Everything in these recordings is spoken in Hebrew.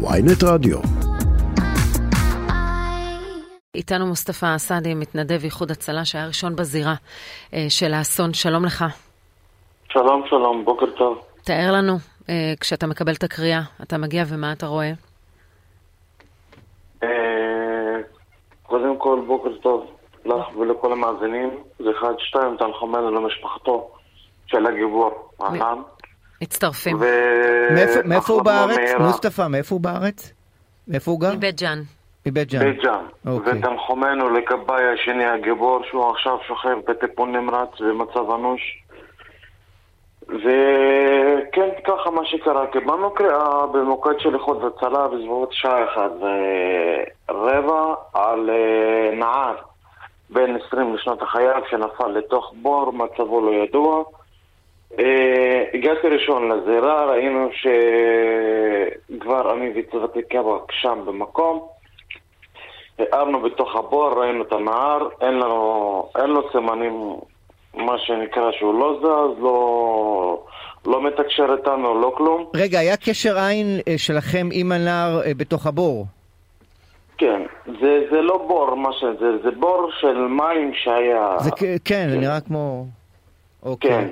ויינט רדיו. איתנו מוסטפא אסעדי, מתנדב איחוד הצלה, שהיה ראשון בזירה אה, של האסון. שלום לך. שלום, שלום, בוקר טוב. תאר לנו, אה, כשאתה מקבל את הקריאה, אתה מגיע ומה אתה רואה? אה, קודם כל, בוקר טוב לך ולכל המאזינים. זה אחד, שתיים, תנחומינו למשפחתו של הגיבור, ענן. מצטרפים. מאיפה- מאיפה הוא בארץ? מהירה. מוסטפא, מאיפה הוא בארץ? מאיפה הוא גר? מבית ג'אן. מבית ג'אן. בית ג'אן. אוקיי. ותנחומינו לכבאי השני הגיבור, שהוא עכשיו שוכב בטיפול נמרץ במצב אנוש. וכן, ככה מה שקרה. קיבלנו קריאה במוקד של איחוד הצלה בסביבות שעה אחת ורבע על נער בן 20 לשנות החייו שנפל לתוך בור, מצבו לא ידוע. אה, הגעתי ראשון לזירה, ראינו שכבר אני וצוותי קבק שם במקום. הארנו בתוך הבור, ראינו את הנהר, אין לנו, אין לו סימנים, מה שנקרא שהוא לא זז, לא, לא מתקשר איתנו, לא כלום. רגע, היה קשר עין אה, שלכם עם הנער אה, בתוך הבור. כן, זה, זה לא בור, מה שזה, זה בור של מים שהיה... זה כן, זה נראה כמו... אוקיי. כן.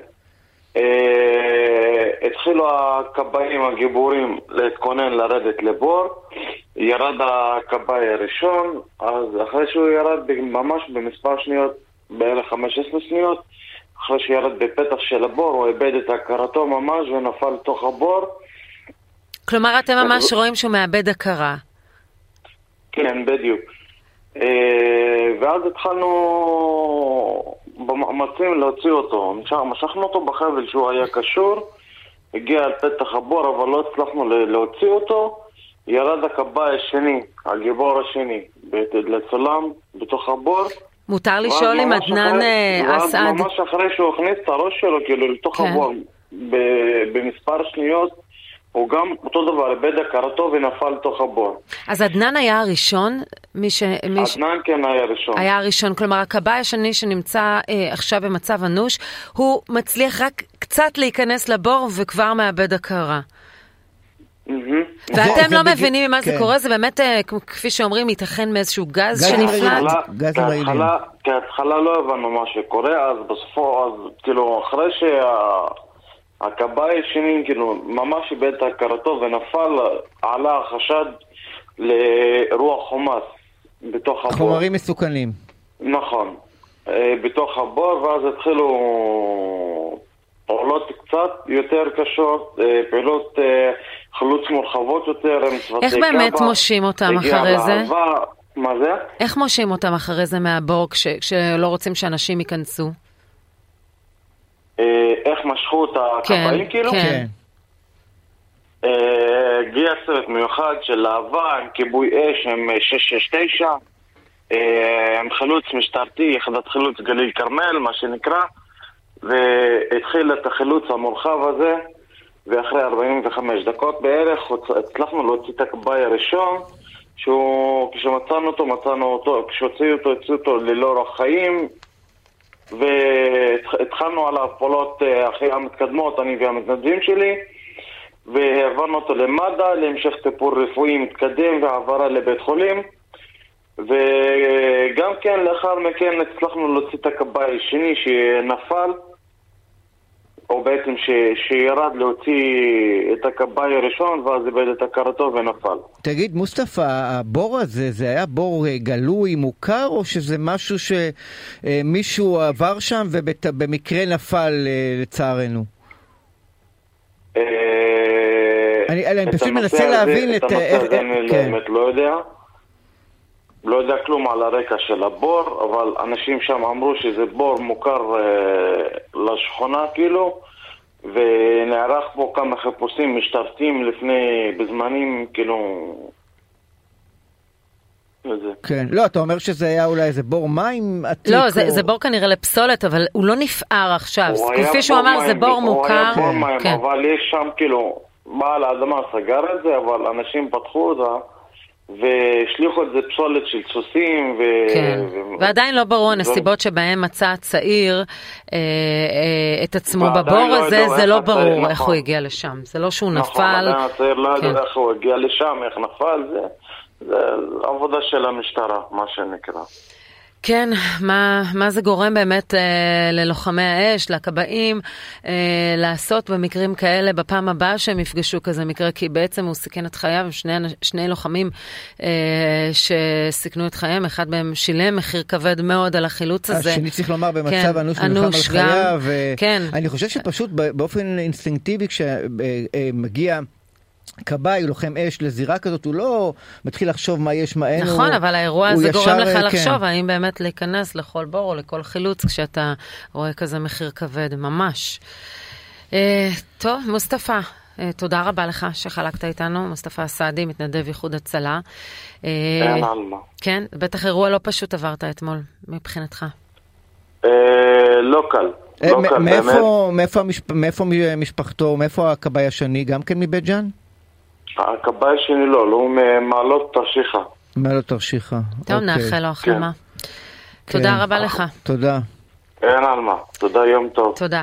אה, התחילו הכבאים הגיבורים להתכונן לרדת לבור, ירד הכבאי הראשון, אז אחרי שהוא ירד ממש במספר שניות, בערך 15 שניות, אחרי שירד בפתח של הבור, הוא איבד את הכרתו ממש ונפל לתוך הבור. כלומר, אתם ממש רואים שהוא מאבד הכרה. כן, בדיוק. אה, ואז התחלנו במאמצים להוציא אותו. משכנו אותו בחבל שהוא היה קשור, הגיע על פתח הבור, אבל לא הצלחנו להוציא אותו. ירד הכבאי השני, הגיבור השני, לצלם בתוך הבור. מותר לשאול אם עדנן אה, אסעד... ממש אחרי שהוא הכניס את הראש שלו, כאילו, לתוך כן. הבור, במספר שניות, הוא גם אותו דבר, איבד הכרתו ונפל לתוך הבור. אז עדנן היה הראשון? מי ש... מי ש... עדנאן כן היה ראשון. היה הראשון, כלומר הכבאי השני שנמצא אה, עכשיו במצב אנוש, הוא מצליח רק קצת להיכנס לבור וכבר מאבד הכרה. ואתם לא מבינים ממה זה כן. קורה, זה באמת, אה, כפי שאומרים, ייתכן מאיזשהו גז שנפלט? כהתחלה- גז רעילים. כהתחלה- כהתחלה לא הבנו מה שקורה, אז בסופו, אז כאילו, אחרי שהכבאי השני, כאילו, ממש איבד את הכרתו ונפל, עלה החשד לרוח חומס בתוך הבור. חומרים מסוכנים. נכון. אה, בתוך הבור, ואז התחילו פעולות קצת יותר קשות, אה, פעולות אה, חלוץ מורחבות יותר עם צוותי איך באמת כב"א. מושעים אותם אחרי זה? מה זה? איך מושיעים אותם אחרי זה מהבור כש- כשלא רוצים שאנשים ייכנסו? איך משכו את הכבאים כן, כאילו? כן. כן. אה, הגיע צוות מיוחד של להבה עם כיבוי אש עם אה, 669 אה, עם חלוץ משטרתי, יחידת חילוץ גליל כרמל, מה שנקרא והתחיל את החילוץ המורחב הזה ואחרי 45 דקות בערך הצלחנו להוציא את הכבאי הראשון שהוא, כשמצאנו אותו, מצאנו אותו, כשהוציאו אותו, הוציאו אותו ללא אורח חיים והתחלנו עליו פעולות אה, הכי המתקדמות, אני והמתנדבים שלי והעברנו אותו למד"א להמשך טיפול רפואי מתקדם והעברה לבית חולים. וגם כן לאחר מכן הצלחנו להוציא את הכבאי השני שנפל בעצם ש... שירד להוציא את הכבאי הראשון ואז איבד את הכרתו ונפל. תגיד, מוסטפא, הבור הזה, זה היה בור אה, גלוי, מוכר, או שזה משהו שמישהו עבר שם ובמקרה נפל אה, לצערנו? אה, אני- אני את פשוט מנסה להבין את את ה- הנושא איך- הזה אני כן. באמת לא יודע. לא יודע כלום על הרקע של הבור, אבל אנשים שם אמרו שזה בור מוכר אה, לשכונה כאילו, ונערך בו כמה חיפושים משטרתיים לפני, בזמנים כאילו... וזה. כן. לא, אתה אומר שזה היה אולי איזה בור מים עתיק? לא, זה, או- זה בור כנראה לפסולת, אבל הוא לא נפער עכשיו. הוא כפי שהוא אמר, זה בור הוא מוכר. היה בור מים, כן. אבל יש שם כאילו, בעל האדמה סגר את זה, אבל אנשים פתחו את והשליכו את זה פסולת של סוסים. ו... כן, ו... ועדיין לא ברור הנסיבות שבהן מצא הצעיר אה, אה, את עצמו בבור לא הזה, זה לא הצעיר, ברור איך נכון. הוא הגיע לשם. זה לא שהוא נכון, נפל. עדיין הצעיר לא כן. יודע איך הוא הגיע לשם, איך נפל, זה, זה עבודה של המשטרה, מה שנקרא. כן, מה, מה זה גורם באמת אה, ללוחמי האש, לכבאים, אה, לעשות במקרים כאלה בפעם הבאה שהם יפגשו כזה מקרה, כי בעצם הוא סיכן את חייו, שני, שני לוחמים אה, שסיכנו את חייהם, אחד מהם שילם מחיר כבד מאוד על החילוץ הזה. השני צריך לומר במצב כן, אנוש על אנוש גם, חייו. כן. אני חושב שפשוט באופן אינסטינקטיבי כשמגיע כבאי, לוחם אש לזירה כזאת, הוא לא מתחיל לחשוב מה יש, מה אין. נכון, הוא- אבל האירוע הזה ישר, גורם לך אה, כן. לחשוב האם באמת להיכנס לכל בור או לכל חילוץ כשאתה רואה כזה מחיר כבד, ממש. אה, טוב, מוסטפא, אה, תודה רבה לך שחלקת איתנו, מוסטפא סעדי, מתנדב איחוד הצלה. אה. כן, בטח אירוע לא פשוט עברת אתמול, מבחינתך. אה, לא קל, אה, לא קל, באמת. מאיפה- מאיפה המשפ- מאיפה משפחתו, מאיפה הכבאי השני, גם כן מבית ג'אן? הכבאי שלי לא, לא, הוא ממעלות תרשיחא. מעלות תרשיחא. טוב, אוקיי. נאחל לו החלמה. כן. תודה רבה לך. תודה. אין על מה. תודה, יום טוב. תודה.